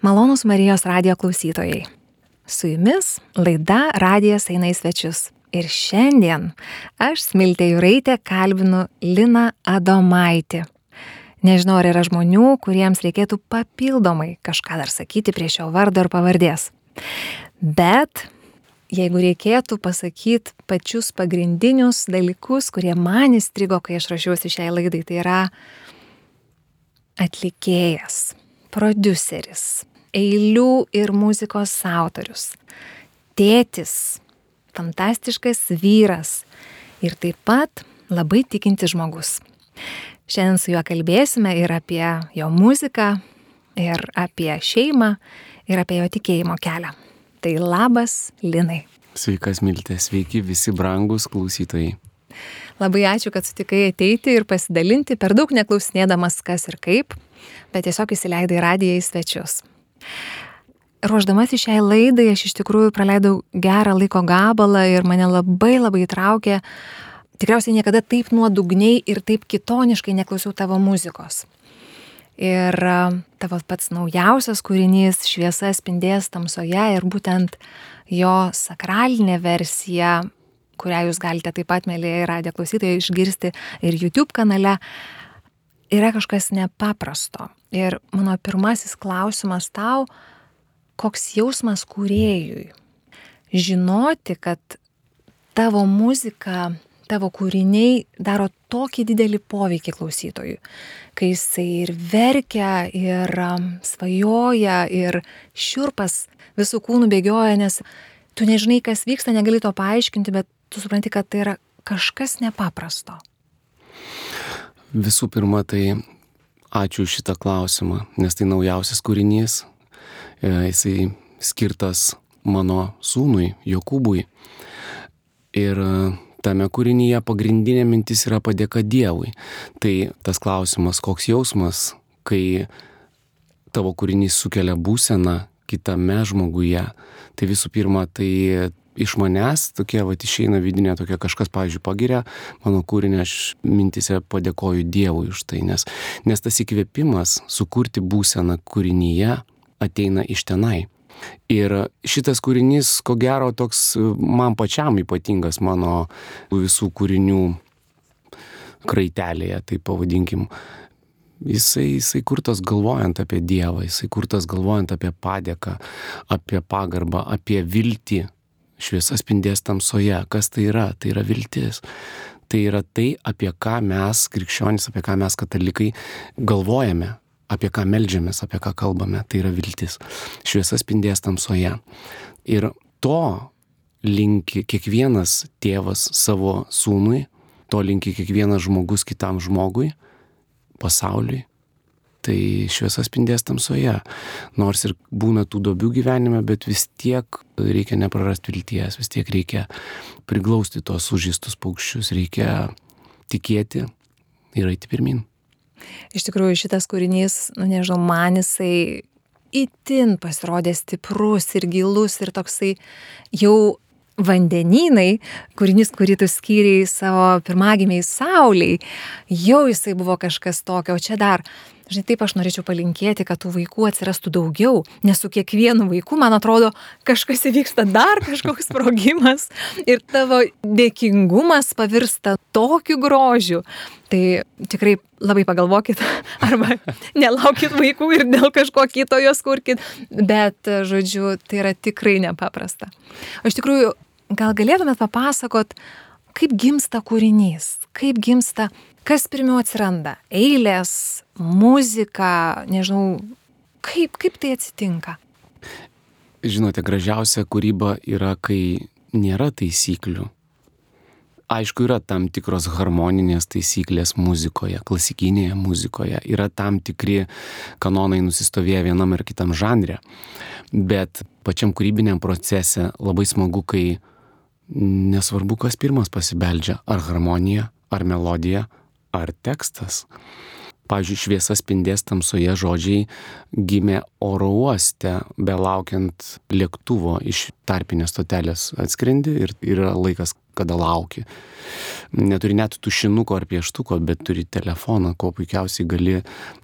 Malonus Marijos radio klausytojai. Su jumis laida Radijas eina į svečius. Ir šiandien aš Smiltė Juraitė kalbinu Liną Adomaitį. Nežinau, ar yra žmonių, kuriems reikėtų papildomai kažką dar sakyti prie šio vardo ir pavardės. Bet jeigu reikėtų pasakyti pačius pagrindinius dalykus, kurie man įstrigo, kai aš rašiausi šiai laidai, tai yra atlikėjas, produceris, eilių ir muzikos autorius, tėtis, fantastiškas vyras ir taip pat labai tikintis žmogus. Šiandien su juo kalbėsime ir apie jo muziką, ir apie šeimą, ir apie jo tikėjimo kelią. Tai labas, Linai. Sveikas, Miltė, sveiki visi brangus klausytojai. Labai ačiū, kad sutikai ateiti ir pasidalinti, per daug neklausinėdamas kas ir kaip, bet tiesiog įsileidai radiją į svečius. Ruoždamas į šiai laidai aš iš tikrųjų praleidau gerą laiko gabalą ir mane labai labai įtraukė. Tikriausiai niekada taip nuodugniai ir taip kitoniškai neklausiau tavo muzikos. Ir tavo pats naujausias kūrinys Šviesa spindės tamsoje ir būtent jo sakralinė versija, kurią jūs galite taip pat, mėlyje radio klausytojai, išgirsti ir YouTube kanale, yra kažkas nepaprasto. Ir mano pirmasis klausimas tau, koks jausmas kūrėjui. Žinoti, kad tavo muzika, tavo kūriniai daro tokį didelį poveikį klausytojui, kai jisai ir verkia, ir svajoja, ir šiurpas visų kūnų bėgioja, nes tu nežinai, kas vyksta, negali to paaiškinti, bet tu supranti, kad tai yra kažkas nepaprasto. Visų pirma, tai ačiū šitą klausimą, nes tai naujausias kūrinys, E, jisai skirtas mano sūnui Jokūbui. Ir e, tame kūrinyje pagrindinė mintis yra padėka Dievui. Tai tas klausimas, koks jausmas, kai tavo kūrinys sukelia būseną kitame žmoguje. Tai visų pirma, tai iš manęs tokie, va, išeina vidinė tokia kažkas, pavyzdžiui, pagiria mano kūrinį, aš mintise padėkoju Dievui už tai, nes, nes tas įkvėpimas sukurti būseną kūrinyje ateina iš tenai. Ir šitas kūrinys, ko gero, toks man pačiam ypatingas mano visų kūrinių kraitelėje, tai pavadinkim. Jisai, jisai kurtas galvojant apie Dievą, jisai kurtas galvojant apie padėką, apie pagarbą, apie viltį. Šviesa spindės tamsoje. Kas tai yra? Tai yra viltis. Tai yra tai, apie ką mes, krikščionys, apie ką mes katalikai galvojame apie ką melžiamės, apie ką kalbame, tai yra viltis. Šviesa spindės tamsoje. Ir to linki kiekvienas tėvas savo sūnui, to linki kiekvienas žmogus kitam žmogui, pasauliui. Tai šviesa spindės tamsoje. Nors ir būna tų dobių gyvenime, bet vis tiek reikia neprarasti vilties, vis tiek reikia priglausti tuos sužįstus paukščius, reikia tikėti ir eiti pirmin. Iš tikrųjų, šitas kūrinys, nu nežinau, man jisai itin pasirodė stiprus ir gilus ir toksai jau vandenynai, kūrinys, kurį tu skyriai savo pirmagimiai Sauliai, jau jisai buvo kažkas tokio, o čia dar žinai, taip aš norėčiau palinkėti, kad tų vaikų atsirastų daugiau, nes su kiekvienu vaiku, man atrodo, kažkas įvyksta dar kažkoks sprogimas ir tavo dėkingumas pavirsta tokiu grožiu. Tai tikrai labai pagalvokit, arba nelaukit vaikų ir dėl kažko kito jos kurkit, bet, žodžiu, tai yra tikrai nepaprasta. O iš tikrųjų, gal galėtumėt papasakot, kaip gimsta kūrinys, kaip gimsta kas pirmiau atsiranda? Eilės, muzika, nežinau, kaip, kaip tai atsitinka? Žinote, gražiausia kūryba yra, kai nėra taisyklių. Aišku, yra tam tikros harmoninės taisyklės muzikoje, klasikinėje muzikoje, yra tam tikri kanonai nusistovėję vienam ar kitam žanre, bet pačiam kūrybiniam procese labai smagu, kai nesvarbu, kas pirmas pasibeldžia, ar harmonija, ar melodija, ar tekstas. Pavyzdžiui, šviesa spindės tamsoje žodžiai gimė oro uoste, belaukiant lėktuvo iš tarpinės stotelės atskrendi ir yra laikas, kada lauki. Neturi net tušinuko ar pieštuko, bet turi telefoną, kuo puikiausiai gali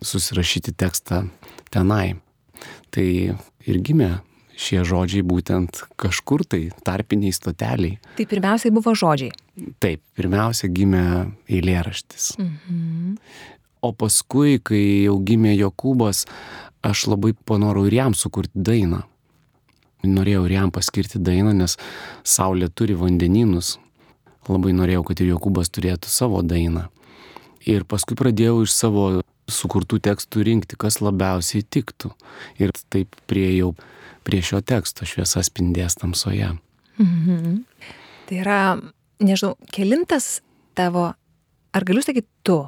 susirašyti tekstą tenai. Tai ir gimė šie žodžiai būtent kažkur tai tarpiniai stoteliai. Tai pirmiausiai buvo žodžiai. Taip, pirmiausia gimė eilėraštis. Mhm. O paskui, kai jau gimė Jokūbas, aš labai panorau ir jam sukurti dainą. Norėjau ir jam paskirti dainą, nes Saulė turi vandenynus. Labai norėjau, kad ir Jokūbas turėtų savo dainą. Ir paskui pradėjau iš savo sukurtų tekstų rinkti, kas labiausiai tiktų. Ir taip prieėjau prie šio teksto šviesa spindės tamsoje. Mhm. Tai yra, nežinau, kelintas tavo, ar galiu sakyti tu?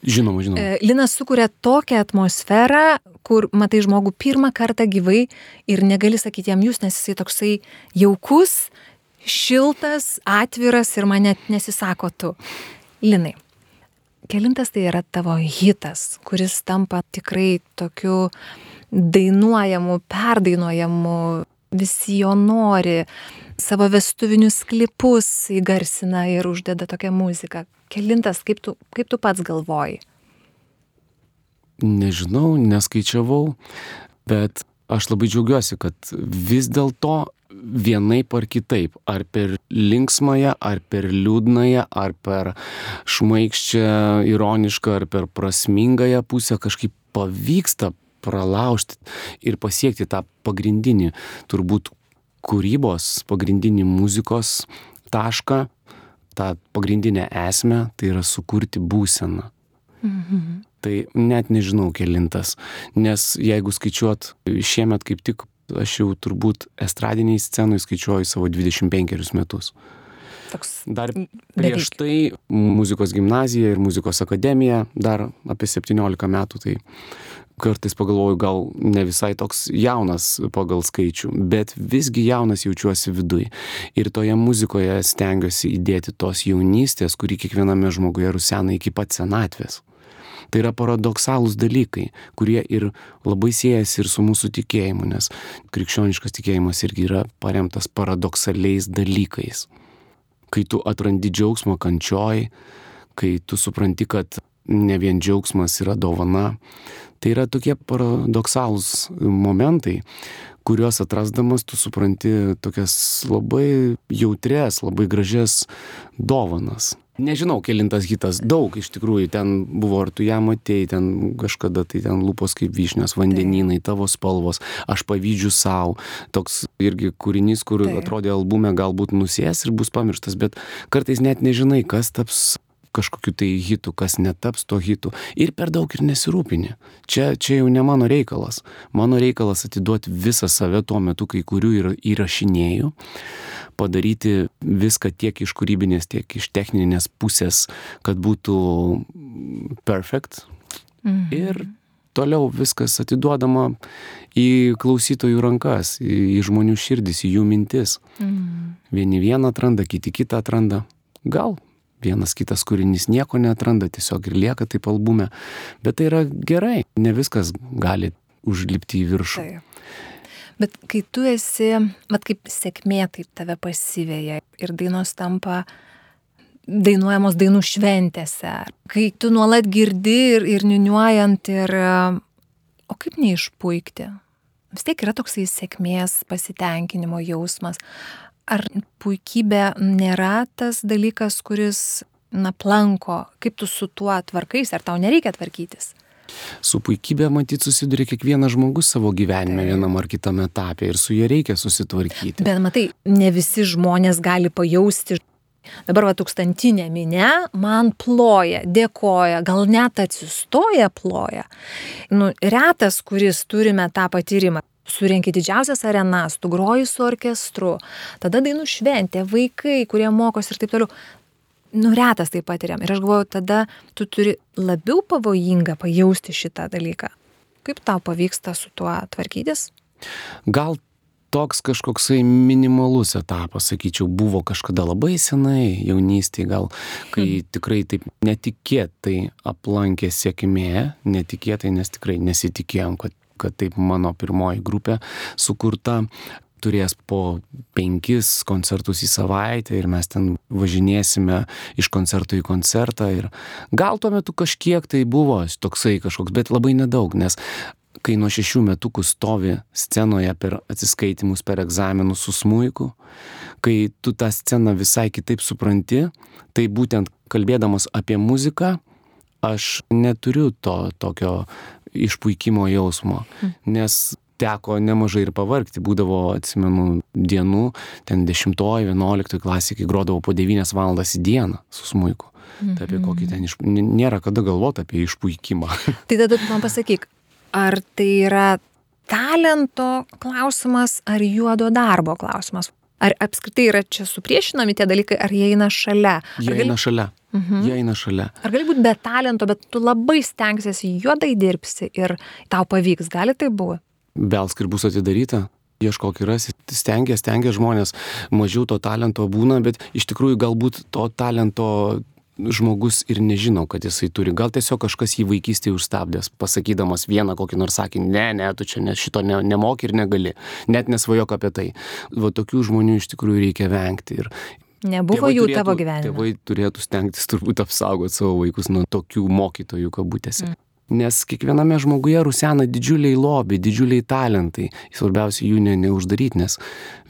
Žinoma, žinoma. E, Linas sukuria tokią atmosferą, kur matai žmogų pirmą kartą gyvai ir negali sakyti jam jūs, nes jisai toksai jaukus, šiltas, atviras ir man net nesisako tu. Linai, kelintas tai yra tavo hitas, kuris tampa tikrai tokiu dainuojamu, perdainuojamu, visi jo nori, savo vestuvinius klipus įgarsina ir uždeda tokią muziką. Kelintas, kaip tu, kaip tu pats galvoji? Nežinau, neskaičiavau, bet aš labai džiaugiuosi, kad vis dėlto vienaip ar kitaip, ar per linksmąją, ar per liūdnąją, ar per šmaikščią, ironišką, ar per prasmingąją pusę kažkaip pavyksta pralaužti ir pasiekti tą pagrindinį, turbūt kūrybos, pagrindinį muzikos tašką, tą pagrindinę esmę, tai yra sukurti būseną. Mhm. Tai net nežinau kelintas, nes jeigu skaičiuot šiemet kaip tik aš jau turbūt estradiniai scenui skaičiuoju savo 25 metus. Toks Dar prieš tai muzikos gimnazija ir muzikos akademija, dar apie 17 metų, tai kartais pagalvoju, gal ne visai toks jaunas pagal skaičių, bet visgi jaunas jaučiuosi viduje. Ir toje muzikoje stengiuosi įdėti tos jaunystės, kuri kiekviename žmoguje rusena iki pat senatvės. Tai yra paradoksalūs dalykai, kurie ir labai siejasi ir su mūsų tikėjimu, nes krikščioniškas tikėjimas irgi yra paremtas paradoksaliais dalykais. Kai tu atrandi džiaugsmo kančioj, kai tu supranti, kad ne vien džiaugsmas yra dovana, tai yra tokie paradoksalūs momentai, kuriuos atrasdamas tu supranti tokias labai jautres, labai gražias dovanas. Nežinau, kilintas hitas, daug iš tikrųjų, ten buvo, ar tu ją matėjai, ten kažkada tai ten lūpos kaip vyšnios, vandeninai, tavo spalvos, aš pavydžiu savo, toks irgi kūrinys, kur Taip. atrodė albume galbūt nusės ir bus pamirštas, bet kartais net nežinai, kas taps kažkokiu tai hitu, kas netaps to hitu ir per daug ir nesirūpini. Čia, čia jau ne mano reikalas. Mano reikalas atiduoti visą save tuo metu, kai kurių ir įrašinėjau, padaryti viską tiek iš kūrybinės, tiek iš techninės pusės, kad būtų perfect. Mhm. Ir toliau viskas atiduodama į klausytojų rankas, į, žmonių širdis, į jų mintis. Mm. Vieni vieną atranda, kiti kitą atranda. Gal vienas kitas kūrinys nieko netranda, tiesiog ir lieka taip albume. Bet tai yra gerai, ne viskas gali užlipti į viršų. Taip. Bet kai tu esi, mat kaip sėkmė taip tave pasivėja ir dainos tampa dainuojamos dainų šventėse, kai tu nuolat girdi ir, ir niuniuojant ir, o kaip neišpuikti? Vis tiek yra toksai sėkmės, pasitenkinimo jausmas ar puikybė nėra tas dalykas, kuris, na, planko, kaip tu su tuo tvarkais, ar tau nereikia tvarkytis? Su puikybė matyt susiduria kiekvienas žmogus savo gyvenime vienam ar kitam etapė ir su ja reikia susitvarkyti. Bet matai, ne visi žmonės gali pajausti. Dabar va tūkstantinė minė man ploja, dėkoja, gal net atsistoja ploja. Nu, retas, kuris turime tą patyrimą surenki didžiausias arenas, tu groji su orkestru, tada dainų šventė, vaikai, kurie mokosi ir taip toliau. Nuretas tai patiriam. Ir aš galvoju, tada tu turi labiau pavojingą pajausti šitą dalyką. Kaip tau pavyksta su tuo tvarkytis? Gal toks kažkoksai minimalus etapas, sakyčiau, buvo kažkada labai senai, jaunystėje gal, kai hmm. tikrai taip netikėtai aplankė sėkmė, netikėtai, nes tikrai nesitikėjom, kad kad taip mano pirmoji grupė sukurta turės po penkis koncertus į savaitę ir mes ten važinėsime iš koncerto į koncertą ir gal tuo metu kažkiek tai buvo toksai kažkoks, bet labai nedaug, nes kai nuo šešių metukų stovi scenoje per atsiskaitimus, per egzaminus su smuiku, kai tu tą sceną visai kitaip supranti, tai būtent kalbėdamas apie muziką, aš neturiu to tokio išpuikimo jausmo, nes teko nemažai ir pavargti, būdavo, atsimenu, dienų, ten 10-11 klasė, kai grodavo po 9 valandas į dieną su smuiku. Mhm. Tai apie kokį ten iš... Nėra kada galvoti apie išpuikimą. Tai tada tu man pasakyk, ar tai yra talento klausimas, ar juodo darbo klausimas? Ar apskritai yra čia supriešinami tie dalykai, ar jie eina šalia? Jie gali... eina šalia. Mhm. Jie eina šalia. Ar gali būti be talento, bet tu labai stengsiesi, juodai dirbsi ir tau pavyks, gali tai būti? Belsk ir bus atidaryta. Ieškok ir rasi, stengia, stengia žmonės, mažiau to talento būna, bet iš tikrųjų galbūt to talento žmogus ir nežino, kad jisai turi. Gal tiesiog kažkas jį vaikystėje užstabdęs, pasakydamas vieną kokį nors sakinį, ne, ne, tu čia ne, šito ne, nemoki ir negali. Net nesvajok apie tai. Va tokių žmonių iš tikrųjų reikia vengti. Ir Nebuvo jų turėtų, tavo gyvenime. Tėvai turėtų stengtis turbūt apsaugoti savo vaikus nuo tokių mokytojų kabutėse. Mm nes kiekviename žmoguje rusena didžiuliai lobiai, didžiuliai talentai. Svarbiausia jų ne, neuždaryti, nes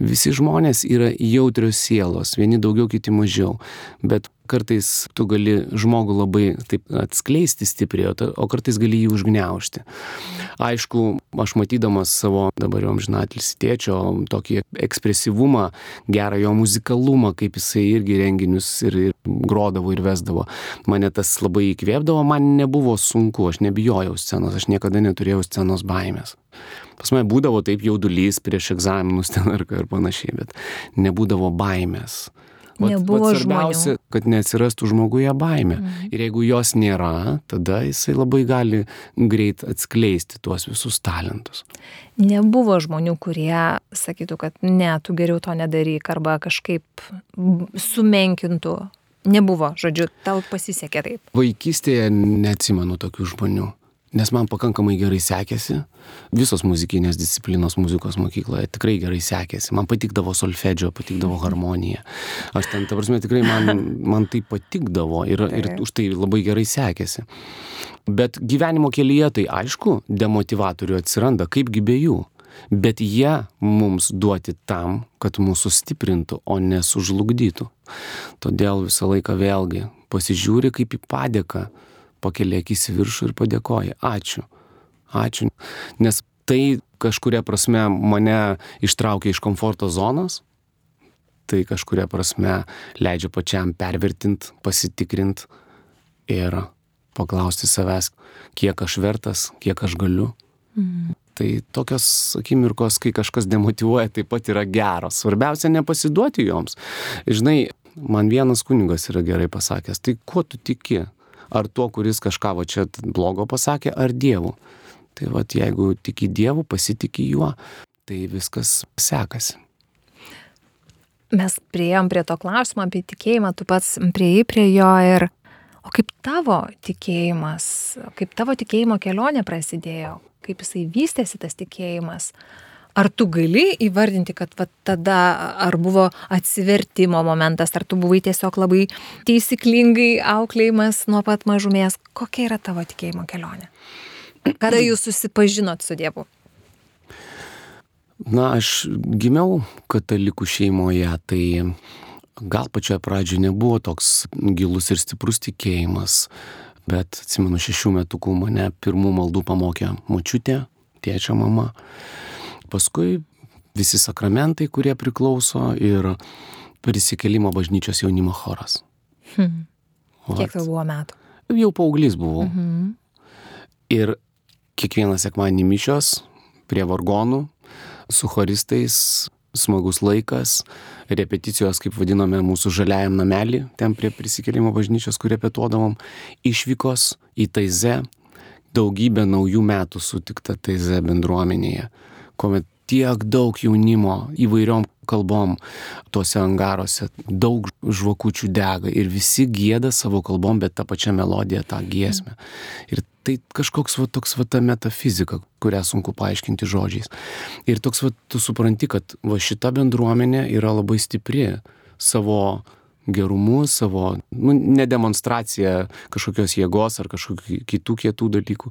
visi žmonės yra jautrios sielos, vieni daugiau, kiti mažiau. Bet kartais tu gali žmogų labai taip atskleisti stipriai, o kartais gali jį užgneušti. Aišku, aš matydamas savo dabar jau amžinatelis tėčio tokį ekspresyvumą, gerą jo muzikalumą, kaip jisai irgi renginius ir, ir grodavo ir vesdavo, mane tas labai įkvėpdavo, man nebuvo sunku, aš nebijojau scenos, aš niekada neturėjau scenos baimės. Pas mane būdavo taip jaudulys prieš egzaminus ten ar, ar panašiai, bet nebūdavo baimės. Vat, Nebuvo vat svarbiausia, žmonių. kad neatsirastų žmoguje baime. Mhm. Ir jeigu jos nėra, tada jisai labai gali greit atskleisti tuos visus talentus. Nebuvo žmonių, kurie sakytų, kad ne, tu geriau to nedaryk arba kažkaip sumenkintų. Nebuvo, žodžiu, tau pasisekė taip. Vaikystėje neatsimenu tokių žmonių nes man pakankamai gerai sekėsi. Visos muzikinės disciplinos muzikos mokykloje tikrai gerai sekėsi. Man patikdavo solfedžio, patikdavo harmonija. Aš ten, ta prasme, tikrai man, man tai patikdavo ir, ir už tai labai gerai sekėsi. Bet gyvenimo kelyje tai aišku, demotivatorių atsiranda, kaipgi be jų. Bet jie mums duoti tam, kad mūsų stiprintų, o nesužlugdytų. Todėl visą laiką vėlgi pasižiūri kaip į padėką pakelia akis į viršų ir padėkoja. Ačiū. Ačiū. Nes tai kažkuria prasme mane ištraukia iš komforto zonos, tai kažkuria prasme leidžia pačiam pervertint, pasitikrinti ir paklausti savęs, kiek aš vertas, kiek aš galiu. Mm. Tai tokios akimirkos, kai kažkas demotivuoja, taip pat yra geros. Svarbiausia nepasiduoti joms. Žinai, man vienas kunigas yra gerai pasakęs, tai kuo tu tiki? Ar tuo, kuris kažką va čia blogo pasakė, ar Dievu. Tai va, jeigu tiki Dievu, pasitiki juo, tai viskas sekasi. Mes prieėjom prie to klausimo apie tikėjimą, tu pats prieėjai prie jo ir o kaip tavo tikėjimas, kaip tavo tikėjimo kelionė prasidėjo, kaip jisai vystėsi tas tikėjimas, ar tu gali įvardinti, kad va, tada ar buvo atsivertimo momentas, ar tu buvai tiesiog labai teisyklingai auklėjimas nuo pat mažumės, kokia yra tavo tikėjimo kelionė? Kada jūs susipažinot su Dievu? Na, aš gimiau katalikų šeimoje, tai gal pačioje pradžioje nebuvo toks gilus ir stiprus tikėjimas, bet atsimenu, šešių metukų mane pirmų maldų pamokė močiutė, tėčio mama paskui visi sakramentai, kurie priklauso ir prisikelimo bažnyčios jaunimo choras. Hmm. Kiek tau buvo metų? Jau paauglys buvau. Mhm. Ir kiekvieną sekmanį mišios prie vargonų su choristais, smagus laikas, repeticijos, kaip vadiname, mūsų žaliajam namelį, ten prie prisikelimo bažnyčios, kur repetuodavom, išvykos į Taize, daugybę naujų metų sutikta Taize bendruomenėje kuomet tiek daug jaunimo įvairiom kalbom tuose angaruose, daug žvakučių dega ir visi gėda savo kalbom, bet tą pačią melodiją, tą giesmę. Ir tai kažkoks va, toks va ta metafizika, kurią sunku paaiškinti žodžiais. Ir toks va, tu supranti, kad va šita bendruomenė yra labai stipri savo gerumu, savo, nu, ne demonstracija kažkokios jėgos ar kažkokių kitų kietų dalykų,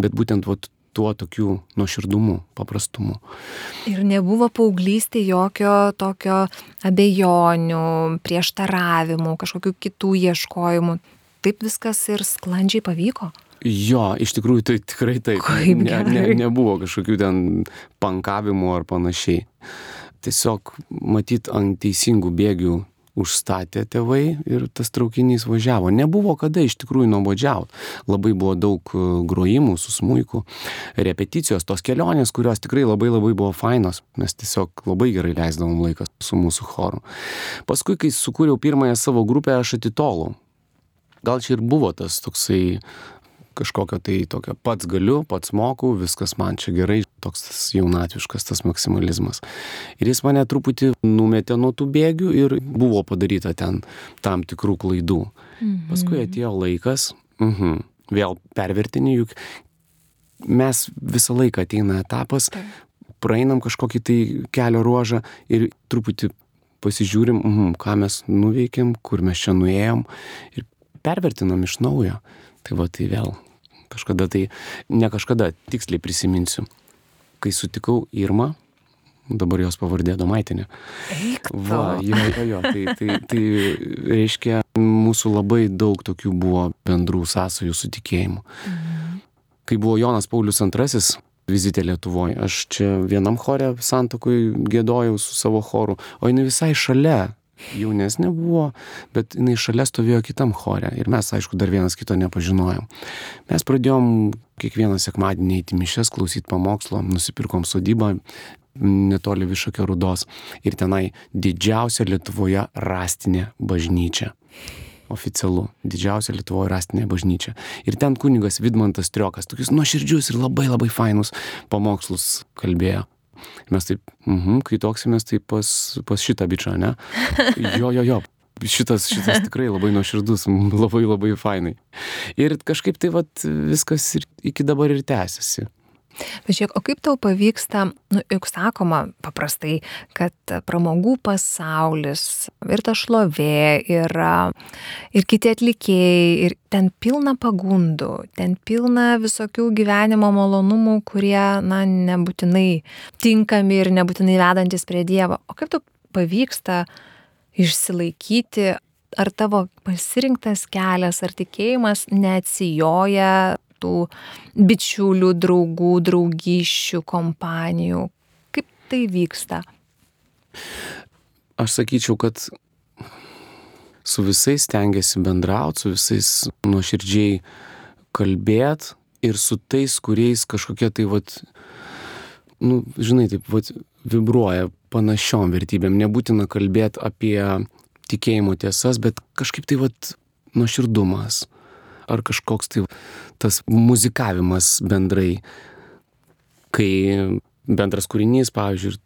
bet būtent va, tuo tokiu nuoširdumu, paprastumu. Ir nebuvo paauglystė jokio tokio abejonių, prieštaravimų, kažkokių kitų ieškojimų. Taip viskas ir sklandžiai pavyko. Jo, iš tikrųjų tai tikrai taip. Kaip ne, ne, nebuvo kažkokių ten pankavimų ar panašiai. Tiesiog matyt ant teisingų bėgių užstatė tėvai ir tas traukinys važiavo. Nebuvo kada iš tikrųjų nuobodžiauti. Labai buvo daug e, grojimų su smuiku, repeticijos, tos kelionės, kurios tikrai labai labai buvo fainos. Mes tiesiog labai gerai leisdavom laiką su mūsų choru. Paskui, kai sukūriau pirmąją savo grupę, aš atitolau. Gal čia ir buvo tas toksai kažkokio tai tokio pats galiu, pats moku, viskas man čia gerai, toks tas jaunatviškas tas maksimalizmas. Ir jis mane truputį numetė nuo tų bėgių ir buvo padaryta ten tam tikrų klaidų. Mhm. Paskui atėjo laikas, mhm, vėl pervertini, juk mes visą laiką ateina etapas, praeinam kažkokį tai kelio ruožą ir truputį pasižiūrim, mhm, ką mes nuveikėm, kur mes čia nuėjom ir pervertinam iš naujo. Tai va tai vėl kažkada tai, ne kažkada, tiksliai prisiminsiu, kai sutikau Irmą, dabar jos pavardė Domaitinė. Eik tu. Va, jo, jo, jo. Tai, tai, tai reiškia, mūsų labai daug tokių buvo bendrų sąsajų su tikėjimu. Mhm. Kai buvo Jonas Paulius II vizitė Lietuvoje, aš čia vienam chore santokui gėdojau su savo choru, o jinai visai šalia. Jaunesnė buvo, bet jinai šalia stovėjo kitam chore ir mes, aišku, dar vienas kito nepažinojom. Mes pradėjom kiekvieną sekmadienį eiti mišes, klausyti pamokslo, nusipirkom sodybą netoli Višakio rudos ir tenai didžiausia Lietuvoje rastinė bažnyčia. Oficialu, didžiausia Lietuvoje rastinė bažnyčia. Ir ten kunigas Vidmantas Triokas, tokius nuoširdžius ir labai labai fainus pamokslus kalbėjo. Mes taip, mhm, kai toksimės, tai pas, pas šitą bičią, ne? Jo, jo, jo. Šitas, šitas tikrai labai nuoširdus, labai labai fainai. Ir kažkaip tai vat, viskas ir iki dabar ir tęsiasi. Bet žiūrėk, o kaip tau pavyksta, nu, juk sakoma paprastai, kad pramogų pasaulis ir ta šlovė, ir, ir kiti atlikėjai, ir ten pilna pagundų, ten pilna visokių gyvenimo malonumų, kurie, na, nebūtinai tinkami ir nebūtinai vedantis prie Dievo. O kaip tau pavyksta išsilaikyti, ar tavo pasirinktas kelias, ar tikėjimas neatsijoja tų bičiulių, draugų, draugyšių, kompanijų. Kaip tai vyksta? Aš sakyčiau, kad su visais tengiasi bendrauti, su visais nuoširdžiai kalbėti ir su tais, kuriais kažkokie tai, vat, nu, žinai, taip, vat, vibruoja panašiom vertybėm. Nebūtina kalbėti apie tikėjimo tiesas, bet kažkaip tai, vat, nuoširdumas ar kažkoks tai tas muzikavimas bendrai, kai bendras kūrinys, pavyzdžiui,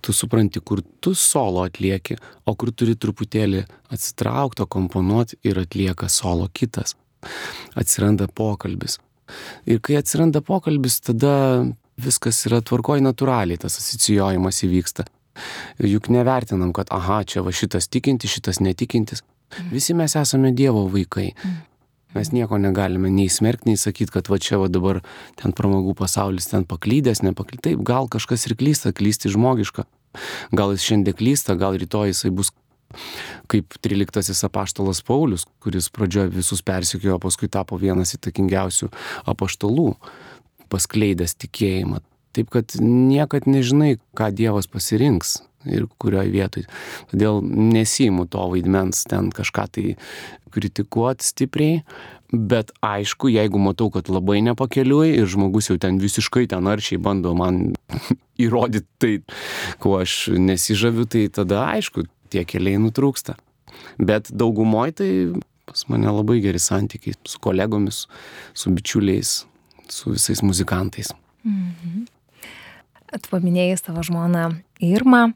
tu supranti, kur tu solo atlieki, o kur turi truputėlį atsitraukto komponuoti ir atlieka solo kitas. Atsiranda pokalbis. Ir kai atsiranda pokalbis, tada viskas yra tvarkoj natūraliai, tas asocijuojimas įvyksta. Juk nevertinam, kad aha, čia va šitas tikintis, šitas netikintis. Visi mes esame Dievo vaikai. Mes nieko negalime nei smerkti, nei sakyti, kad va čia va dabar ten pramogų pasaulis ten paklydęs, nepaklydęs. Taip, gal kažkas ir klysta, klysti žmogiška. Gal jis šiandien klysta, gal rytoj jisai bus kaip 13 apaštalas Paulius, kuris pradžioje visus persikėjo, paskui tapo vienas įtakingiausių apaštalų, paskleidęs tikėjimą. Taip kad niekad nežinai, ką Dievas pasirinks ir kurioje vietoje. Todėl nesimu to vaidmens ten kažką tai kritikuoti stipriai, bet aišku, jeigu matau, kad labai nepakeliui ir žmogus jau ten visiškai ten aršiai bando man įrodyti tai, kuo aš nesižaviu, tai tada aišku, tie keliai nutrūksta. Bet daugumoje tai pas mane labai geri santykiai su kolegomis, su bičiuliais, su visais muzikantais. Mhm. Tu paminėjai savo žmoną Irmą.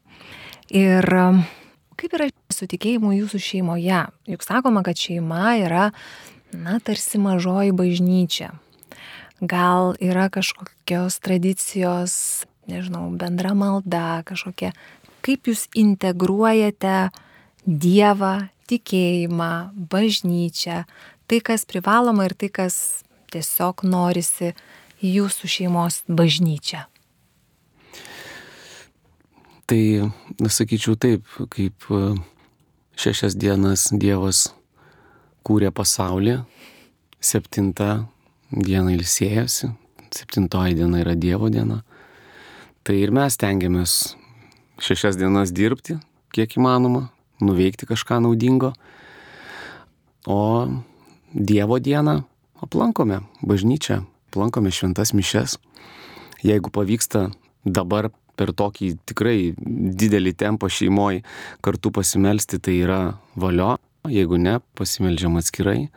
Ir um, kaip yra su tikėjimu jūsų šeimoje? Juk sakoma, kad šeima yra, na, tarsi mažoji bažnyčia. Gal yra kažkokios tradicijos, nežinau, bendra malda, kažkokia. Kaip jūs integruojate Dievą, tikėjimą, bažnyčią, tai, kas privaloma ir tai, kas tiesiog norisi jūsų šeimos bažnyčia? Tai, sakyčiau taip, kaip e, šešias dienas Dievas kūrė pasaulį, septintą dieną ilsėjosi, septintoji diena yra Dievo diena. Tai ir mes tengiamės šešias dienas dirbti, kiek įmanoma, nuveikti kažką naudingo. O Dievo dieną aplankome bažnyčią, aplankome šventas mišes. Jeigu pavyksta dabar per tokį tikrai didelį tempą šeimoje kartu pasimelsti, tai yra valio. Jeigu ne, pasimeldžiam atskirai.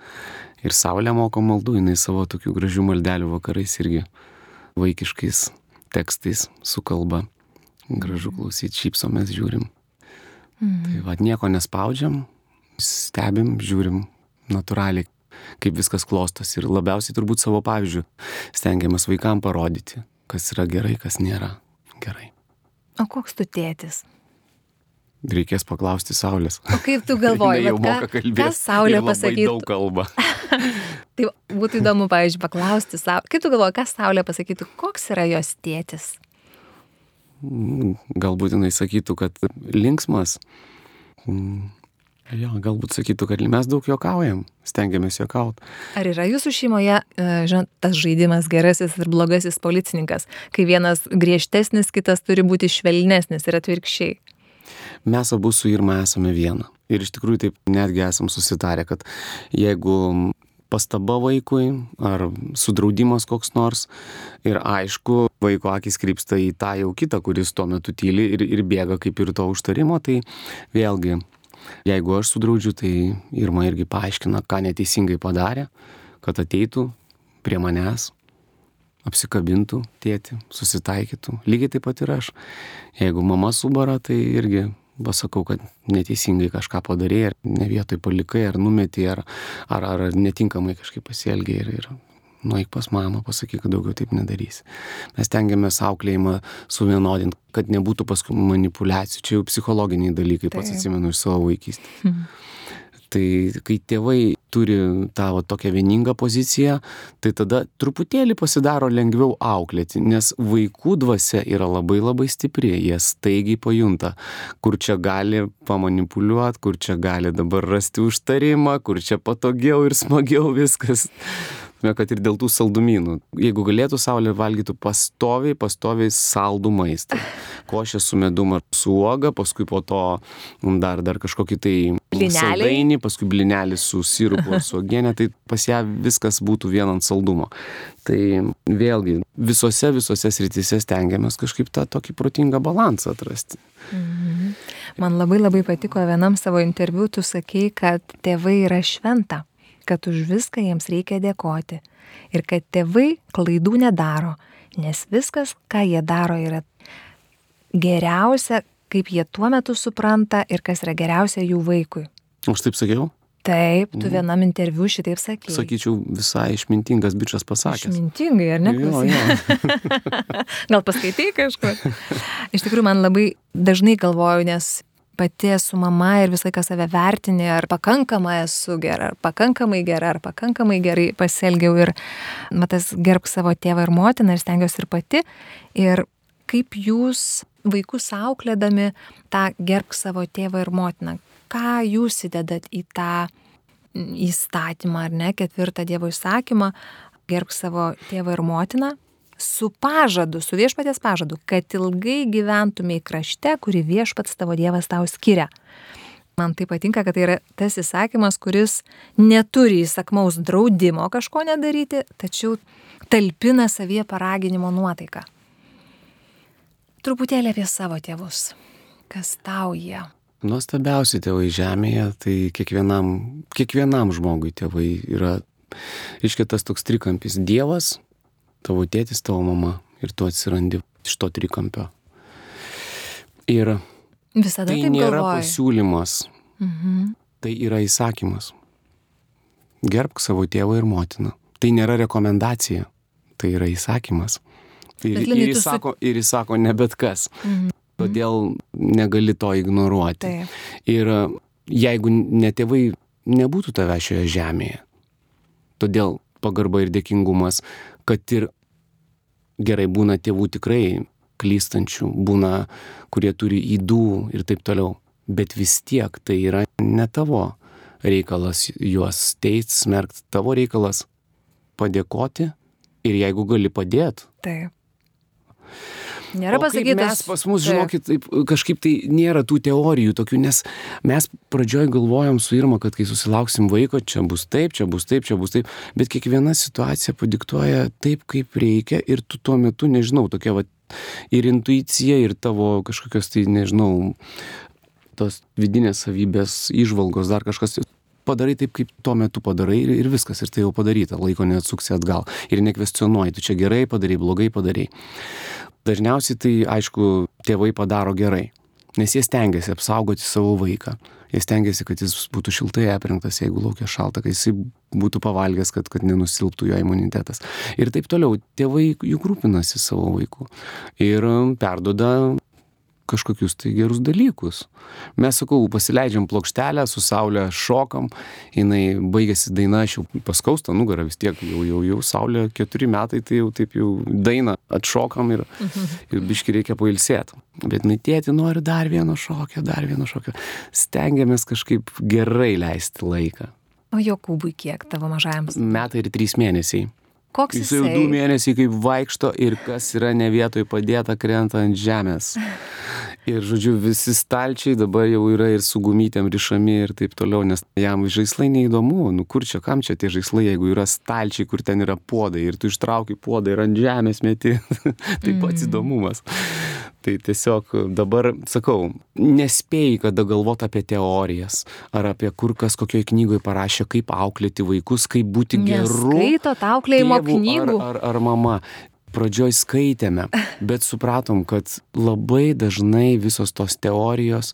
Ir Saulė moko maldų, jinai savo tokių gražių maldelių vakarais irgi vaikiškais tekstais su kalba. Gražu klausyti, šypsomės, žiūrim. Mm. Tai vad nieko nespaudžiam, stebim, žiūrim natūraliai, kaip viskas klostos. Ir labiausiai turbūt savo pavyzdžių stengiamės vaikam parodyti, kas yra gerai, kas nėra gerai. O koks tu tėtis? Reikės paklausti Saulės. O kaip tu galvoji, jau moka kalbėti? Ką Saulė pasakytų? Daug kalba. tai būtų įdomu, pavyzdžiui, paklausti Saulę. Kaip tu galvoji, ką Saulė pasakytų, koks yra jos tėtis? Mm, galbūt jinai sakytų, kad linksmas. Jo, galbūt sakytų, kad mes daug juokaujam, stengiamės juokauti. Ar yra jūsų šeimoje, e, žinot, tas žaidimas gerasis ir blogasis policininkas, kai vienas griežtesnis, kitas turi būti švelnesnis ir atvirkščiai? mes abu su Irma esame viena. Ir iš tikrųjų taip netgi esam susitarę, kad jeigu pastaba vaikui ar sudraudimas koks nors ir aišku, vaiko akis krypsta į tą jau kitą, kuris tuo metu tyli ir, ir bėga kaip ir to užtarimo, tai vėlgi, jeigu aš sudraudžiu, tai Irma irgi paaiškina, ką neteisingai padarė, kad ateitų prie manęs apsikabintų tėti, susitaikytų. Lygiai taip pat ir aš. Jeigu mama subara, tai irgi pasakau, kad neteisingai kažką padarėjai, ar ne vietoj palikai, ar numetė, ar, ar, ar netinkamai kažkaip pasielgiai ir, ir nueik pas mamą, pasakyk, kad daugiau taip nedarys. Mes tengiamės auklėjimą suvienodinti, kad nebūtų paskui manipulacijų. Čia jau psichologiniai dalykai, pats atsimenu iš savo vaikystės. Hmm. Tai kai tėvai turi tą va, tokią vieningą poziciją, tai tada truputėlį pasidaro lengviau auklėti, nes vaikų dvasia yra labai labai stipri, jie staigiai pajunta, kur čia gali pamanipuliuoti, kur čia gali dabar rasti užtarimą, kur čia patogiau ir smagiau viskas kad ir dėl tų saldumynų. Jeigu galėtų Saulė valgytų pastoviai, pastoviai saldų maistą. Košė su medum ar su uoga, paskui po to dar, dar kažkokį tai saldainį, paskui blinelį su sirupu ar su uogienė, tai pas ją viskas būtų vien ant saldumo. Tai vėlgi visose, visose srityse stengiamės kažkaip tą tokį protingą balansą atrasti. Mhm. Man labai labai patiko vienam savo interviu, tu sakei, kad tėvai yra šventa kad už viską jiems reikia dėkoti ir kad tėvai klaidų nedaro, nes viskas, ką jie daro, yra geriausia, kaip jie tuo metu supranta ir kas yra geriausia jų vaikui. Aš taip sakiau? Taip, tu mhm. vienam interviu šitaip sakai. Sakyčiau, visai išmintingas bičias pasakė. Išmintingai, ar ne? Jo, jo. Gal paskaitai kažkur? Iš tikrųjų, man labai dažnai galvoju, nes pati esu mama ir visą laiką save vertini, ar pakankamai esu gera, ar pakankamai gera, ar pakankamai gerai pasielgiau ir matas gerb savo tėvą ir motiną ir stengiuosi ir pati. Ir kaip jūs vaikus auklėdami tą gerb savo tėvą ir motiną, ką jūs įdedat į tą įstatymą ar ne, ketvirtą Dievo įsakymą, gerb savo tėvą ir motiną, su pažadu, su viešpatės pažadu, kad ilgai gyventumėj krašte, kurį viešpats tavo Dievas tau skiria. Man tai patinka, kad tai yra tas įsakymas, kuris neturi įsakmaus draudimo kažko nedaryti, tačiau talpina savyje paraginimo nuotaiką. Truputėlį apie savo tėvus. Kas tau jie? Nuostabiausi tėvai žemėje, tai kiekvienam, kiekvienam žmogui tėvai yra iškitas toks trikampis - Dievas, tavo tėtis, tavo mama ir tu atsirandi iš to trikampio. Ir Visada tai nėra pasiūlymas, mhm. tai yra įsakymas. Gerbk savo tėvą ir motiną. Tai nėra rekomendacija, tai yra įsakymas. Ir, Linai, ir, jis tu sako, ir jis sako ne bet kas. Mhm. Todėl negali to ignoruoti. Taip. Ir jeigu ne tėvai nebūtų tave šioje žemėje, todėl pagarba ir dėkingumas, kad ir gerai būna tėvų tikrai klystančių, būna, kurie turi įdų ir taip toliau, bet vis tiek tai yra ne tavo reikalas juos teisti, smerkti, tavo reikalas padėkoti ir jeigu gali padėti. Taip. Nėra pasakyta. Mes pas mus, žinokit, taip, kažkaip tai nėra tų teorijų tokių, nes mes pradžioj galvojom su Irma, kad kai susilauksim vaiko, čia bus taip, čia bus taip, čia bus taip, bet kiekviena situacija padiktuoja taip, kaip reikia ir tu tuo metu, nežinau, tokia va ir intuicija, ir tavo kažkokios tai, nežinau, tos vidinės savybės, išvalgos, dar kažkas padarai taip, kaip tuo metu padarai ir, ir viskas, ir tai jau padaryta, laiko neatsuksi atgal ir nekvestionuoji, tu čia gerai padarai, blogai padarai. Dažniausiai tai, aišku, tėvai padaro gerai, nes jie stengiasi apsaugoti savo vaiką. Jie stengiasi, kad jis būtų šiltai aprengtas, jeigu laukia šalta, kad jis būtų pavalgęs, kad, kad nenusilptų jo imunitetas. Ir taip toliau, tėvai juk rūpinasi savo vaiku ir perdoda kažkokius tai gerus dalykus. Mes, sakau, pasileidžiam plokštelę, su saulė šokam, jinai baigėsi daina, aš jau paskausta nugarą vis tiek, jau, jau, jau saulė keturi metai, tai jau taip jau daina atšokam ir, mhm. ir biški reikia pailsėti. Bet jinai tėti nori dar vieno šokio, dar vieno šokio. Stengiamės kažkaip gerai leisti laiką. O Jokūbui kiek tavo mažajams? Metai ir trys mėnesiai. Koks jis jau du mėnesiai kaip vaikšto ir kas yra ne vietoj padėta krenta ant žemės. Ir, žodžiu, visi stalčiai dabar jau yra ir su gumytėm rišami ir taip toliau, nes jam žaislai neįdomu, nu kur čia, kam čia tie žaislai, jeigu yra stalčiai, kur ten yra podai ir tu ištrauki podą ir ant žemės meti, tai pats mm. Tai tiesiog dabar, sakau, nespėjai kada galvoti apie teorijas ar apie kur kas kokioj knygoje parašė, kaip auklėti vaikus, kaip būti geru. Skaitot auklėjimo knygų. Ar, ar, ar mama. Pradžioj skaitėme, bet supratom, kad labai dažnai visos tos teorijos,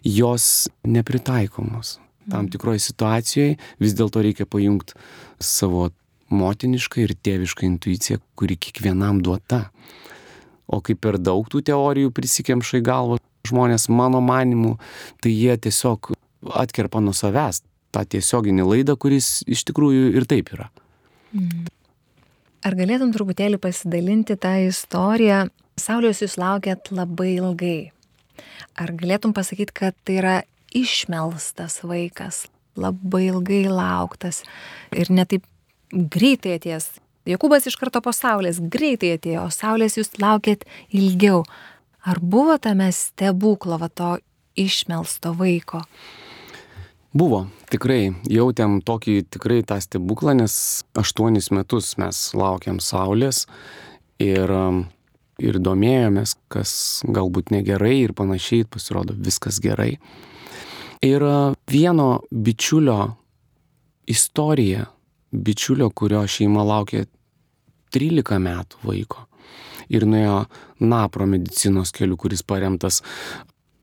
jos nepritaikomos. Tam mm. tikroje situacijoje vis dėlto reikia pajungti savo motinišką ir tėvišką intuiciją, kuri kiekvienam duota. O kai per daug tų teorijų prisikemša į galvą žmonės, mano manimu, tai jie tiesiog atkerpa nuo savęs tą tiesioginį laidą, kuris iš tikrųjų ir taip yra. Mm. Ar galėtum truputėlį pasidalinti tą istoriją? Saulės jūs laukėt labai ilgai. Ar galėtum pasakyti, kad tai yra išmelstas vaikas, labai ilgai lauktas ir netaip greitai atės Jokūbas iš karto po saulės greitai atėjo, saulės jūs laukėt ilgiau. Ar buvo tame stebuklo, va to išmelsto vaiko? Buvo, tikrai, jautėm tokį tikrai tą stebuklą, nes aštuonis metus mes laukiam saulės ir, ir domėjomės, kas galbūt negerai ir panašiai, pasirodo viskas gerai. Ir vieno bičiulio istorija bičiulio, kurio šeima laukė 13 metų vaiko. Ir nuėjo napro medicinos keliu, kuris paremtas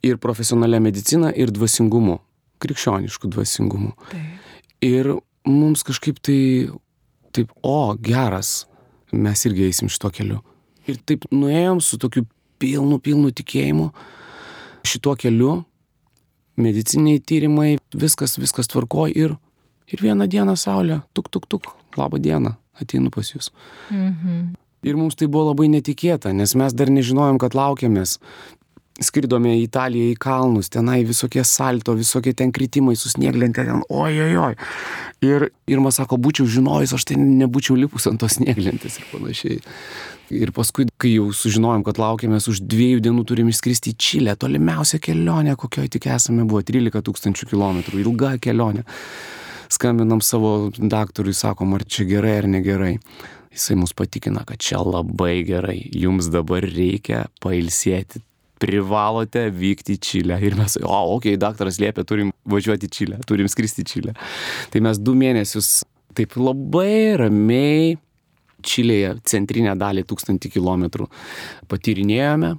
ir profesionalia medicina, ir dvasingumu, krikščionišku dvasingumu. Tai. Ir mums kažkaip tai, taip, o, geras, mes irgi eisim šito keliu. Ir taip nuėjom su tokiu pilnu, pilnu tikėjimu šituo keliu, mediciniai tyrimai, viskas, viskas tvarko ir Ir vieną dieną saulė, tuk, tuk, tuk, labą dieną, ateinu pas jūs. Mhm. Ir mums tai buvo labai netikėta, nes mes dar nežinojom, kad laukiamės. Skridome į Italiją į kalnus, tenai visokie salto, visokie ten kritimai susnieglentė, ten oi, oi, oi. Ir Irma sako, būčiau žinojus, aš tai nebūčiau lipus ant tos snieglentės ir panašiai. Ir paskui, kai jau sužinojom, kad laukiamės už dviejų dienų turim išskristi į Čilę, tolimiausia kelionė, kokioje tik esame, buvo 13 tūkstančių kilometrų, ilga kelionė skambinam savo daktarui, sakom, ar čia gerai ar negerai. Jisai mus patikina, kad čia labai gerai, jums dabar reikia pailsėti, privalote vykti į Čilę. Ir mes, o, okei, okay, daktaras liepia, turim važiuoti į Čilę, turim skristi į Čilę. Tai mes du mėnesius taip labai ramiai Čilėje centrinę dalį tūkstantį kilometrų patyrinėjome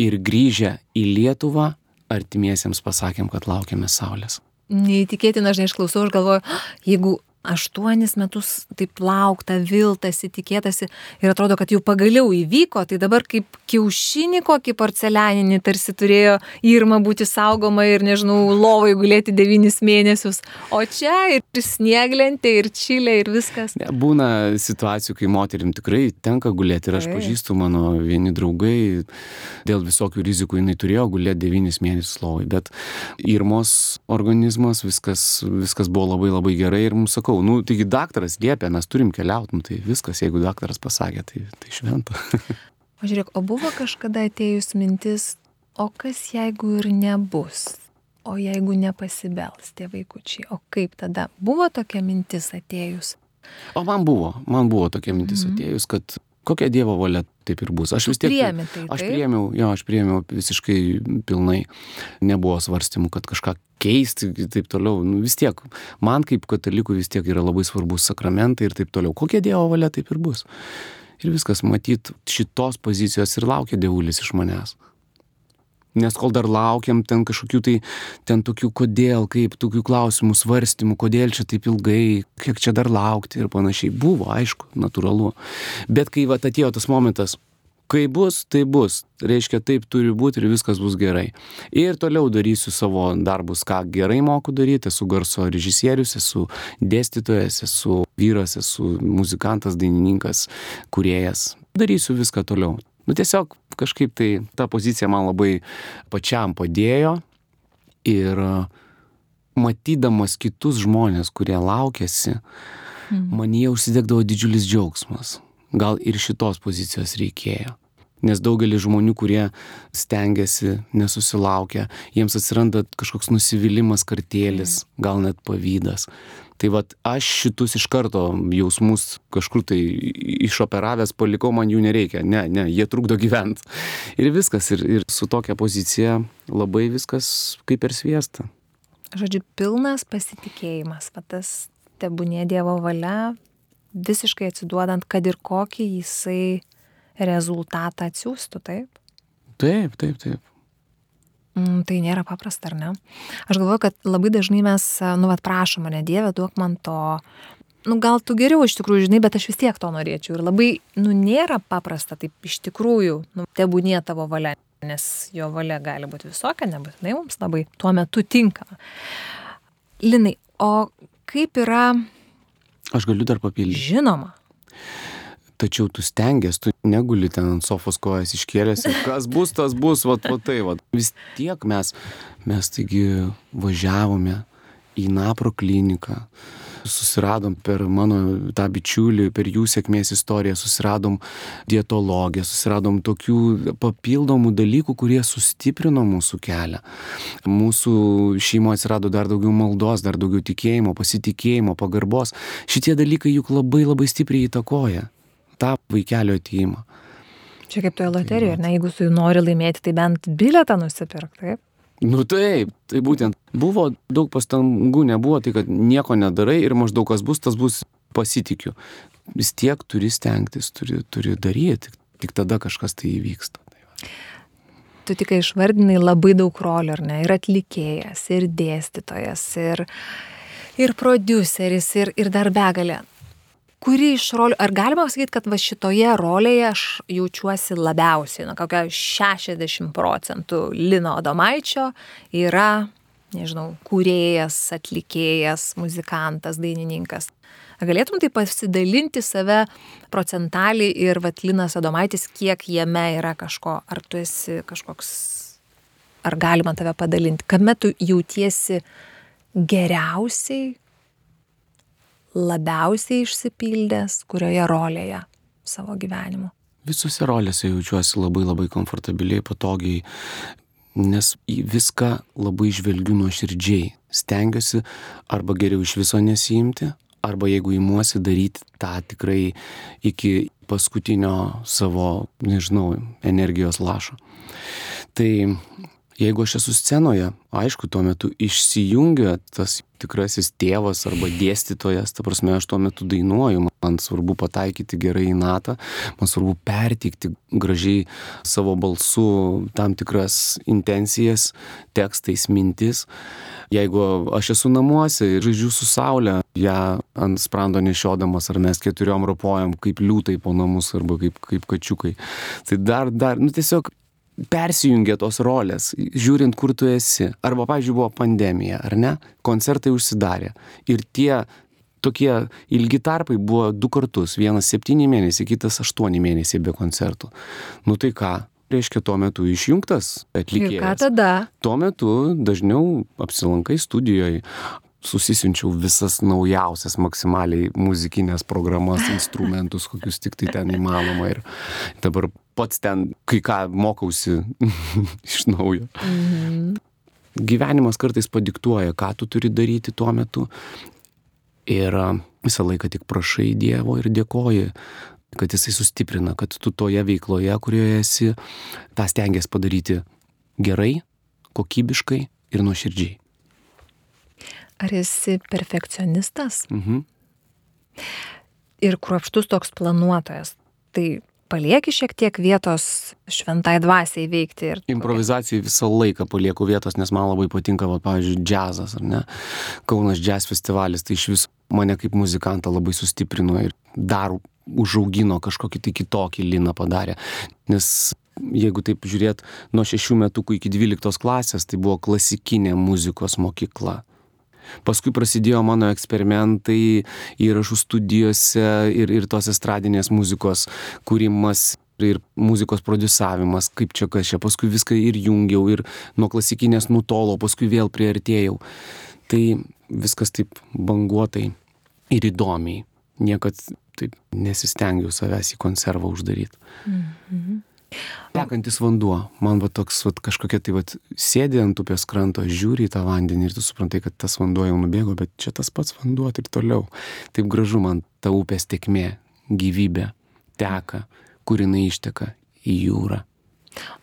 ir grįžę į Lietuvą artimiesiems pasakėm, kad laukiame Saulės neįtikėtina, žinai, aš klausau, aš galvoju, jeigu aštuonis metus taip laukta, viltasi, tikėtasi ir atrodo, kad jau pagaliau įvyko, tai dabar kaip kiaušinį kokį porcelianinį tarsi turėjo įrma būti saugoma ir, nežinau, lovai gulėti devynis mėnesius, o čia ir snieglentė, ir čilė, ir viskas. Ne, būna situacijų, kai moterim tikrai tenka gulėti ir aš pažįstu mano vieni draugai, dėl visokių rizikų jinai turėjo gulėti devynis mėnesius lovai, bet įrmos organizmas, viskas, viskas buvo labai labai gerai ir mums sakau, nu, taigi daktaras liepia, mes turim keliauti, nu, tai viskas, jeigu daktaras pasakė, tai, tai šventa. o žiūrėk, o buvo kažkada atėjus mintis, o kas jeigu ir nebus? O jeigu nepasibels tie vaikučiai, o kaip tada? Buvo tokia mintis atėjus? O man buvo, man buvo tokia mintis mm -hmm. atėjus, kad kokia Dievo valia taip ir bus. Aš vis tiek... Priemi tai. Aš priemiau, jo, aš priemiau visiškai pilnai. Nebuvo svarstymų, kad kažką keisti ir taip toliau. Nu, vis tiek, man kaip katalikui vis tiek yra labai svarbus sakramentai ir taip toliau. Kokia Dievo valia taip ir bus. Ir viskas, matyt, šitos pozicijos ir laukia Dievulis iš manęs. Nes kol dar laukiam ten kažkokių tai, ten tokių kodėl, kaip tokių klausimų, svarstymų, kodėl čia taip ilgai, kiek čia dar laukti ir panašiai. Buvo, aišku, natūralu. Bet kai va atėjo tas momentas, kai bus, tai bus. Reiškia, taip turi būti ir viskas bus gerai. Ir toliau darysiu savo darbus, ką gerai moku daryti. Esu garso režisierius, esu dėstytojas, esu vyras, esu muzikantas, dainininkas, kuriejas. Darysiu viską toliau. Nu tiesiog kažkaip tai ta pozicija man labai pačiam padėjo ir matydamas kitus žmonės, kurie laukėsi, mm. man jie užsidegdavo didžiulis džiaugsmas. Gal ir šitos pozicijos reikėjo. Nes daugelis žmonių, kurie stengiasi, nesusilaukia, jiems atsiranda kažkoks nusivylimas, kartėlis, gal net pavydas. Tai vad aš šitus iš karto jausmus kažkur tai išoperavęs palikau, man jų nereikia. Ne, ne, jie trukdo gyventi. Ir viskas. Ir, ir su tokia pozicija labai viskas kaip per sviestą. Žodžiu, pilnas pasitikėjimas. Va tas tebūnė Dievo valia, visiškai atsiduodant, kad ir kokį jisai rezultatą atsiųstų, taip? Taip, taip, taip. Mm, tai nėra paprasta, ar ne? Aš galvoju, kad labai dažnai mes, nu, vad prašom mane, Dieve, duok man to. Nu, gal tu geriau iš tikrųjų žinai, bet aš vis tiek to norėčiau. Ir labai, nu, nėra paprasta taip iš tikrųjų, nu, tebūnie tavo valia, nes jo valia gali būti visokia, nebūtinai mums labai tuo metu tinkama. Linai, o kaip yra... Aš galiu dar papildyti. Žinoma tačiau tu stengiasi, tu neguli ten ant sofos kojas iškėlęs, kas bus, tas bus, va, va tai, va. Vis tiek mes, mes taigi važiavome į Napro kliniką, susiradom per mano tą bičiulį, per jų sėkmės istoriją, susiradom dietologiją, susiradom tokių papildomų dalykų, kurie sustiprino mūsų kelią. Mūsų šeimoje atsirado dar daugiau maldos, dar daugiau tikėjimo, pasitikėjimo, pagarbos. Šitie dalykai juk labai labai stipriai įtakoja tą vaikelio atėjimą. Čia kaip toje loterijoje, tai, ne, jeigu su juo nori laimėti, tai bent biletą nusipirk, taip? Nu taip, tai būtent buvo daug pastangų, nebuvo tai, kad nieko nedarai ir maždaug kas bus, tas bus pasitikiu. Vis tiek turi stengtis, turi, turi daryti, tik tada kažkas tai įvyksta. Tai tu tik išvardinai labai daug rolių, ar ne? Ir atlikėjas, ir dėstytojas, ir, ir produceris, ir, ir dar begalė kuri iš rolių, ar galima pasakyti, kad va šitoje rolėje aš jaučiuosi labiausiai, na, kokia 60 procentų Lino Adomaičio yra, nežinau, kūrėjas, atlikėjas, muzikantas, dainininkas. Galėtum tai pasidalinti save procentaliai ir Vatlinas Adomaitis, kiek jame yra kažko, ar tu esi kažkoks, ar galima tave padalinti, kame tu jautiesi geriausiai, labiausiai išsipildęs, kurioje rolėje savo gyvenimo? Visose rolėse jaučiuosi labai labai komfortabiliai, patogiai, nes į viską labai žvelgiu nuoširdžiai. Stengiuosi arba geriau iš viso nesijimti, arba jeigu įmuosi daryti tą tikrai iki paskutinio savo, nežinau, energijos lašo. Tai jeigu aš esu scenoje, aišku, tuo metu išsijungia tas tikrasis tėvas arba dėstytojas, ta prasme, aš tuo metu dainuoju, man svarbu pataikyti gerai į natą, man svarbu pertikti gražiai savo balsu tam tikras intencijas, tekstais, mintis. Jeigu aš esu namuose ir žaidžiu su saulė, ją ant sprando nešiodamas, ar mes keturiom ropojam kaip liūtai po namus, arba kaip, kaip kačiukai. Tai dar, dar, nu tiesiog persijungia tos rolės, žiūrint, kur tu esi. Arba, pavyzdžiui, buvo pandemija, ar ne? Koncertai užsidarė. Ir tie tokie ilgi tarpai buvo du kartus. Vienas septyni mėnesiai, kitas aštuoni mėnesiai be koncertų. Nu tai ką? Reiškia, tuo metu išjungtas atlikėjas. Ir ką tada? Tuo metu dažniau apsilankai studijoje, susisinčiau visas naujausias maksimaliai muzikinės programas, instrumentus, kokius tik tai ten įmanoma. Ir dabar pats ten kai ką mokausi iš naujo. Mhm. Gyvenimas kartais padiktuoja, ką tu turi daryti tuo metu. Ir visą laiką tik prašai Dievo ir dėkoji, kad Jisai sustiprina, kad tu toje veikloje, kurioje esi, tą stengiasi padaryti gerai, kokybiškai ir nuoširdžiai. Ar esi perfekcionistas? Mhm. Ir kruopštus toks planuotojas. Tai palieki šiek tiek vietos šventai dvasiai veikti. Ir... Improvizacijai visą laiką palieku vietos, nes man labai patinka, va, pavyzdžiui, džiazas, ar ne? Kaunas džiaz festivalis, tai iš vis mane kaip muzikantą labai sustiprino ir dar užaugino kažkokį tai kitokį liną padarė. Nes jeigu taip žiūrėt, nuo 6 metukų iki 12 klasės tai buvo klasikinė muzikos mokykla. Paskui prasidėjo mano eksperimentai įrašų studijose ir, ir tos estradinės muzikos kūrimas ir muzikos produsavimas, kaip čia kas čia, paskui viską ir jungiau, ir nuo klasikinės nutolo, paskui vėl priartėjau. Tai viskas taip banguotai ir įdomiai. Niekad taip nesistengiau savęs į konservą uždaryti. -hmm. Tekantis vanduo, man va toks va, kažkokia tai va sėdė ant upės kranto, žiūri į tą vandenį ir tu suprantai, kad tas vanduo jau nubėgo, bet čia tas pats vanduo ir toliau. Taip gražu man ta upės tekmė, gyvybė teka, kur jinai išteka į jūrą.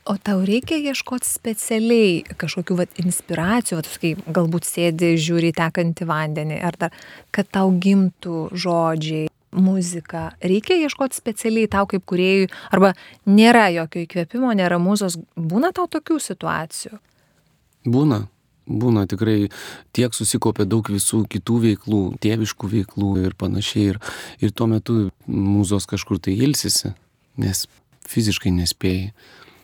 O tau reikia ieškoti specialiai kažkokių vat, inspiracijų, vat, kai galbūt sėdi, žiūri tekantį vandenį, ar dar, kad tau gimtų žodžiai, muzika reikia ieškoti specialiai tau kaip kūrėjui arba nėra jokio įkvėpimo, nėra mūzos, būna tau tokių situacijų? Būna. Būna tikrai tiek susikaupė daug visų kitų veiklų, tėviškų veiklų ir panašiai. Ir, ir tuo metu mūzos kažkur tai ilsisi, nes fiziškai nespėjai.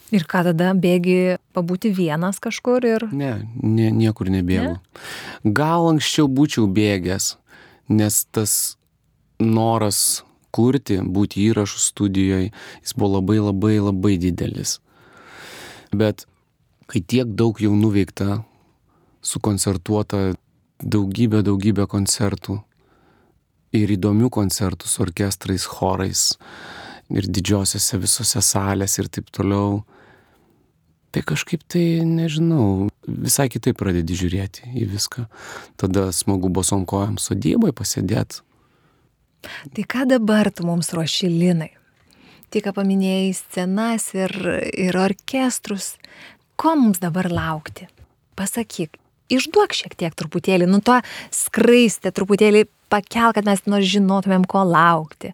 Ir ką tada bėgi pabūti vienas kažkur ir... Ne, ne niekur nebėgu. Ne? Gal anksčiau būčiau bėgęs, nes tas noras kurti, būti įrašų studijoje, jis buvo labai labai labai didelis. Bet kai tiek daug jau nuveikta, sukoncertuota daugybė, daugybė koncertų ir įdomių koncertų su orkestrais, chorais ir didžiosiose visose salėse ir taip toliau, tai kažkaip tai, nežinau, visai kitaip pradedi žiūrėti į viską. Tada smagu bosom kojam sodybai pasėdėti Tai ką dabar tu mums ruoši linai? Tik paminėjai scenas ir, ir orkestrus. Ko mums dabar laukti? Pasakyk, išduok šiek tiek truputėlį, nu to skraistę truputėlį pakel, kad mes nors žinotumėm, ko laukti.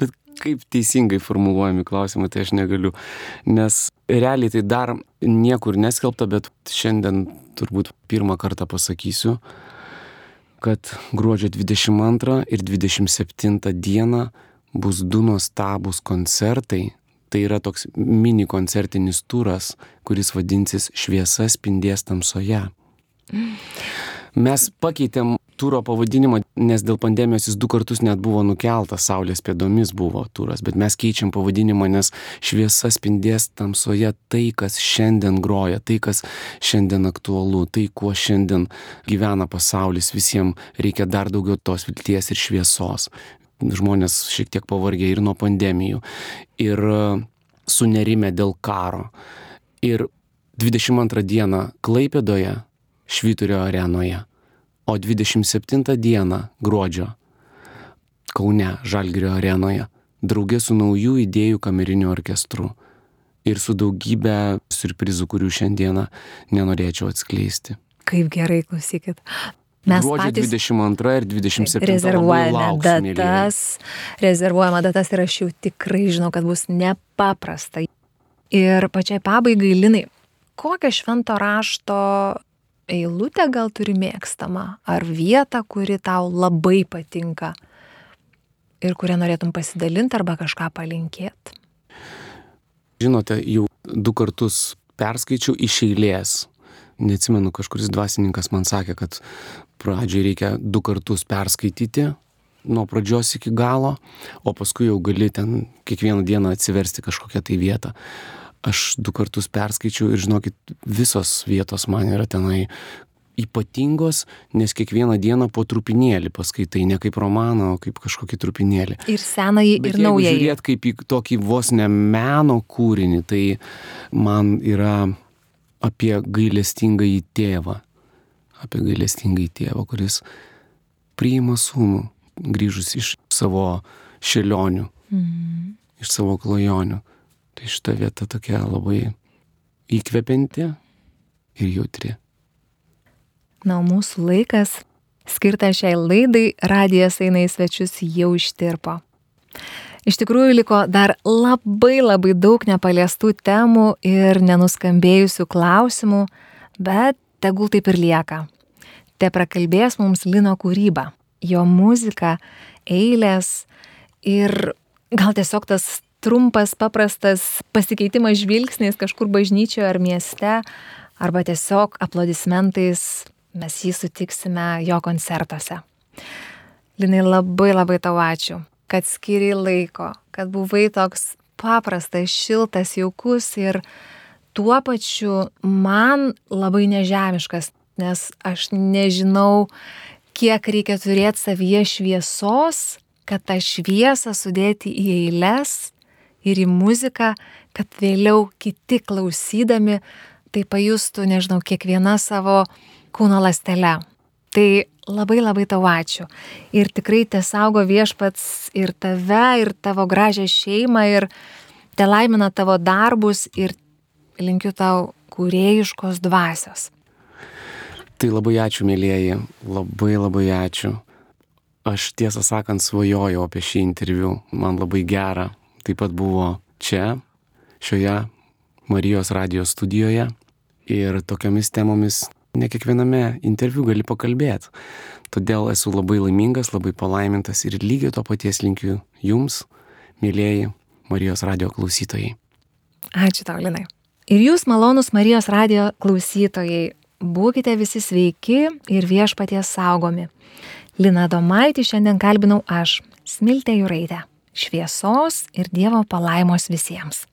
Bet kaip teisingai formuluojami klausimai, tai aš negaliu. Nes realiai tai dar niekur neskelbta, bet šiandien turbūt pirmą kartą pasakysiu kad gruodžio 22 ir 27 dieną bus du nuostabus koncertai. Tai yra toks mini koncertinis turas, kuris vadinsis Šviesa spindės tamsoje. Mes pakeitėm turo pavadinimą, nes dėl pandemijos jis du kartus net buvo nukeltas, Saulės pėdomis buvo turas, bet mes keičiam pavadinimą, nes šviesa spindės tamsoje tai, kas šiandien groja, tai, kas šiandien aktualu, tai, kuo šiandien gyvena pasaulis, visiems reikia dar daugiau tos vilties ir šviesos. Žmonės šiek tiek pavargė ir nuo pandemijų, ir e, sunerime dėl karo. Ir 22 dieną Klaipėdoje Švyturio arenoje, o 27 dieną gruodžio Kaune Žalgirio arenoje, draugė su naujų idėjų kameriniu orkestru ir su daugybė surprizų, kurių šiandieną nenorėčiau atskleisti. Kaip gerai, klausykit. Mes Gruodžio patys 22 ir 27 rezervuojame datas, rezervuojame datas ir aš jau tikrai žinau, kad bus nepaprasta. Ir pačiai pabaigai, Linai, kokią švento rašto eilutę gal turi mėgstamą, ar vietą, kuri tau labai patinka ir kurią norėtum pasidalinti arba kažką palinkėti? Žinote, jau du kartus perskaičiau iš eilės. Neatsimenu, kažkuris dvasininkas man sakė, kad pradžiai reikia du kartus perskaityti nuo pradžios iki galo, o paskui jau gali ten kiekvieną dieną atsiversti kažkokią tai vietą. Aš du kartus perskaičiau ir žinokit, visos vietos man yra tenai ypatingos, nes kiekvieną dieną po trupinėlį paskaitai, ne kaip romaną, o kaip kažkokį trupinėlį. Ir senąjį, Bet ir naująjį. Žiūrėt kaip į tokį vos ne meno kūrinį, tai man yra apie gailestingąjį tėvą. Apie gailestingąjį tėvą, kuris priima sūnų, grįžus iš savo šelionių, Mm. iš savo klajonių. Tai šita vieta tokia labai įkvepianti ir jautri. Na, mūsų laikas skirtas šiai laidai radijas eina į svečius jau ištirpo. Iš tikrųjų liko dar labai labai daug nepaliestų temų ir nenuskambėjusių klausimų, bet tegul taip ir lieka. Te prakalbės mums Lino kūryba, jo muzika, eilės ir gal tiesiog tas trumpas, paprastas pasikeitimas žvilgsniais kažkur bažnyčioje ar mieste, arba tiesiog aplodismentais mes jį sutiksime jo koncertuose. Linai, labai labai tau ačiū, kad skiri laiko, kad buvai toks paprastas, šiltas, jaukus ir tuo pačiu man labai nežemiškas, nes aš nežinau, kiek reikia turėti savyje šviesos, kad tą šviesą sudėti į eiles ir į muziką, kad vėliau kiti klausydami tai pajustų, nežinau, kiekviena savo kūno lastele. Tai labai labai tau ačiū. Ir tikrai te saugo viešpats ir tave, ir tavo gražią šeimą, ir te laimina tavo darbus, ir linkiu tau kūrėjiškos dvasios. Tai labai ačiū, mėlyjeji, labai labai ačiū. Aš tiesą sakant svajojau apie šį interviu, man labai gera. Taip pat buvo čia, šioje Marijos radijos studijoje ir tokiamis temomis ne kiekviename interviu gali pakalbėti. Todėl esu labai laimingas, labai palaimintas ir lygiai to paties linkiu jums, mėlyjeji Marijos radio klausytojai. Ačiū tau, Linai. Ir jūs, malonus Marijos radio klausytojai, būkite visi sveiki ir viešpaties saugomi. Lina Domaitį šiandien kalbinau aš, Smiltė Juraitė. Šviesos ir Dievo palaimos visiems.